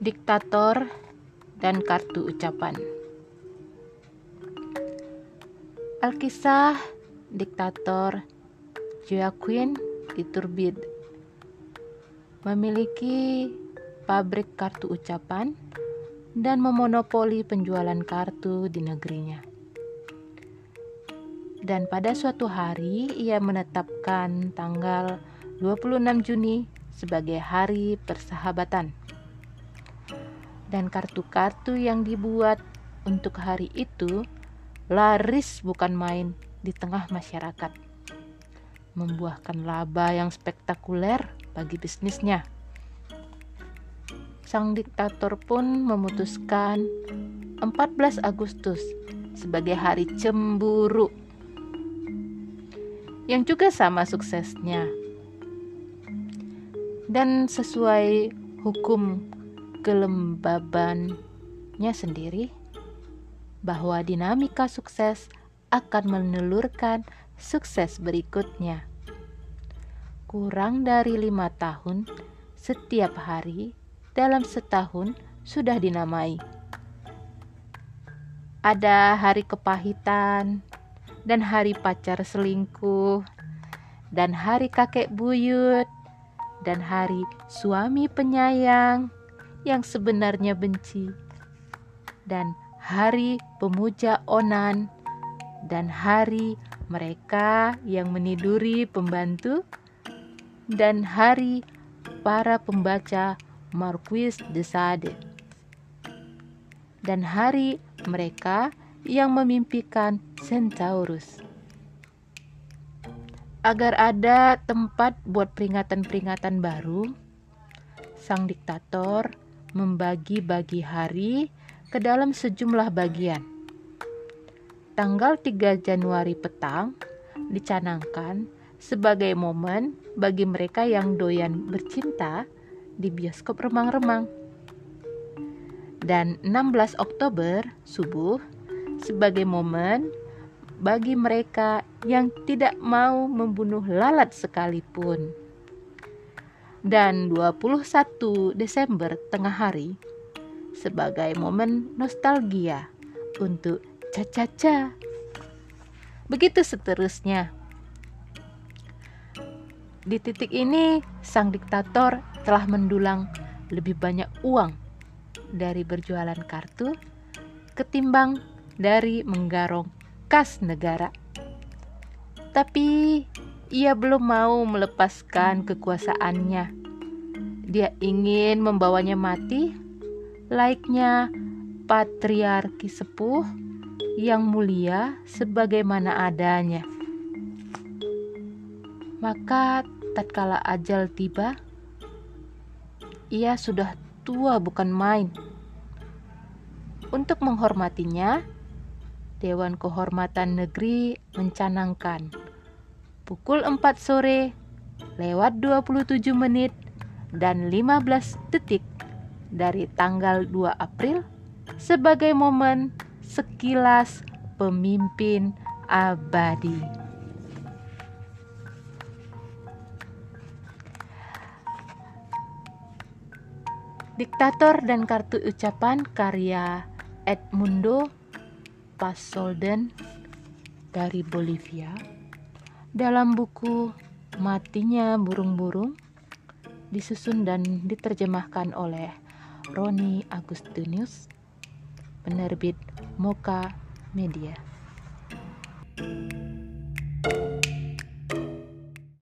diktator, dan kartu ucapan. Alkisah diktator Joaquin Iturbide memiliki pabrik kartu ucapan dan memonopoli penjualan kartu di negerinya. Dan pada suatu hari ia menetapkan tanggal 26 Juni sebagai hari persahabatan. Dan kartu-kartu yang dibuat untuk hari itu laris bukan main di tengah masyarakat. Membuahkan laba yang spektakuler bagi bisnisnya. Sang diktator pun memutuskan 14 Agustus sebagai hari cemburu yang juga sama suksesnya. Dan sesuai hukum kelembabannya sendiri, bahwa dinamika sukses akan menelurkan sukses berikutnya. Kurang dari lima tahun, setiap hari dalam setahun sudah dinamai. Ada hari kepahitan, dan hari pacar selingkuh, dan hari kakek buyut, dan hari suami penyayang yang sebenarnya benci, dan hari pemuja onan, dan hari mereka yang meniduri pembantu, dan hari para pembaca Marquis de Sade, dan hari mereka yang memimpikan Centaurus. Agar ada tempat buat peringatan-peringatan baru, sang diktator membagi-bagi hari ke dalam sejumlah bagian. Tanggal 3 Januari petang dicanangkan sebagai momen bagi mereka yang doyan bercinta di bioskop remang-remang. Dan 16 Oktober subuh sebagai momen bagi mereka yang tidak mau membunuh lalat sekalipun. Dan 21 Desember tengah hari sebagai momen nostalgia untuk caca-caca. Begitu seterusnya. Di titik ini, sang diktator telah mendulang lebih banyak uang dari berjualan kartu ketimbang dari menggarong kas negara. Tapi ia belum mau melepaskan kekuasaannya. Dia ingin membawanya mati, laiknya patriarki sepuh yang mulia sebagaimana adanya. Maka tatkala ajal tiba, ia sudah tua bukan main. Untuk menghormatinya, Dewan Kehormatan Negeri mencanangkan pukul 4 sore lewat 27 menit dan 15 detik dari tanggal 2 April sebagai momen sekilas pemimpin abadi. Diktator dan Kartu Ucapan karya Edmundo Pasolden dari Bolivia dalam buku Matinya Burung-Burung disusun dan diterjemahkan oleh Roni Agustinus, penerbit Moka Media. thank you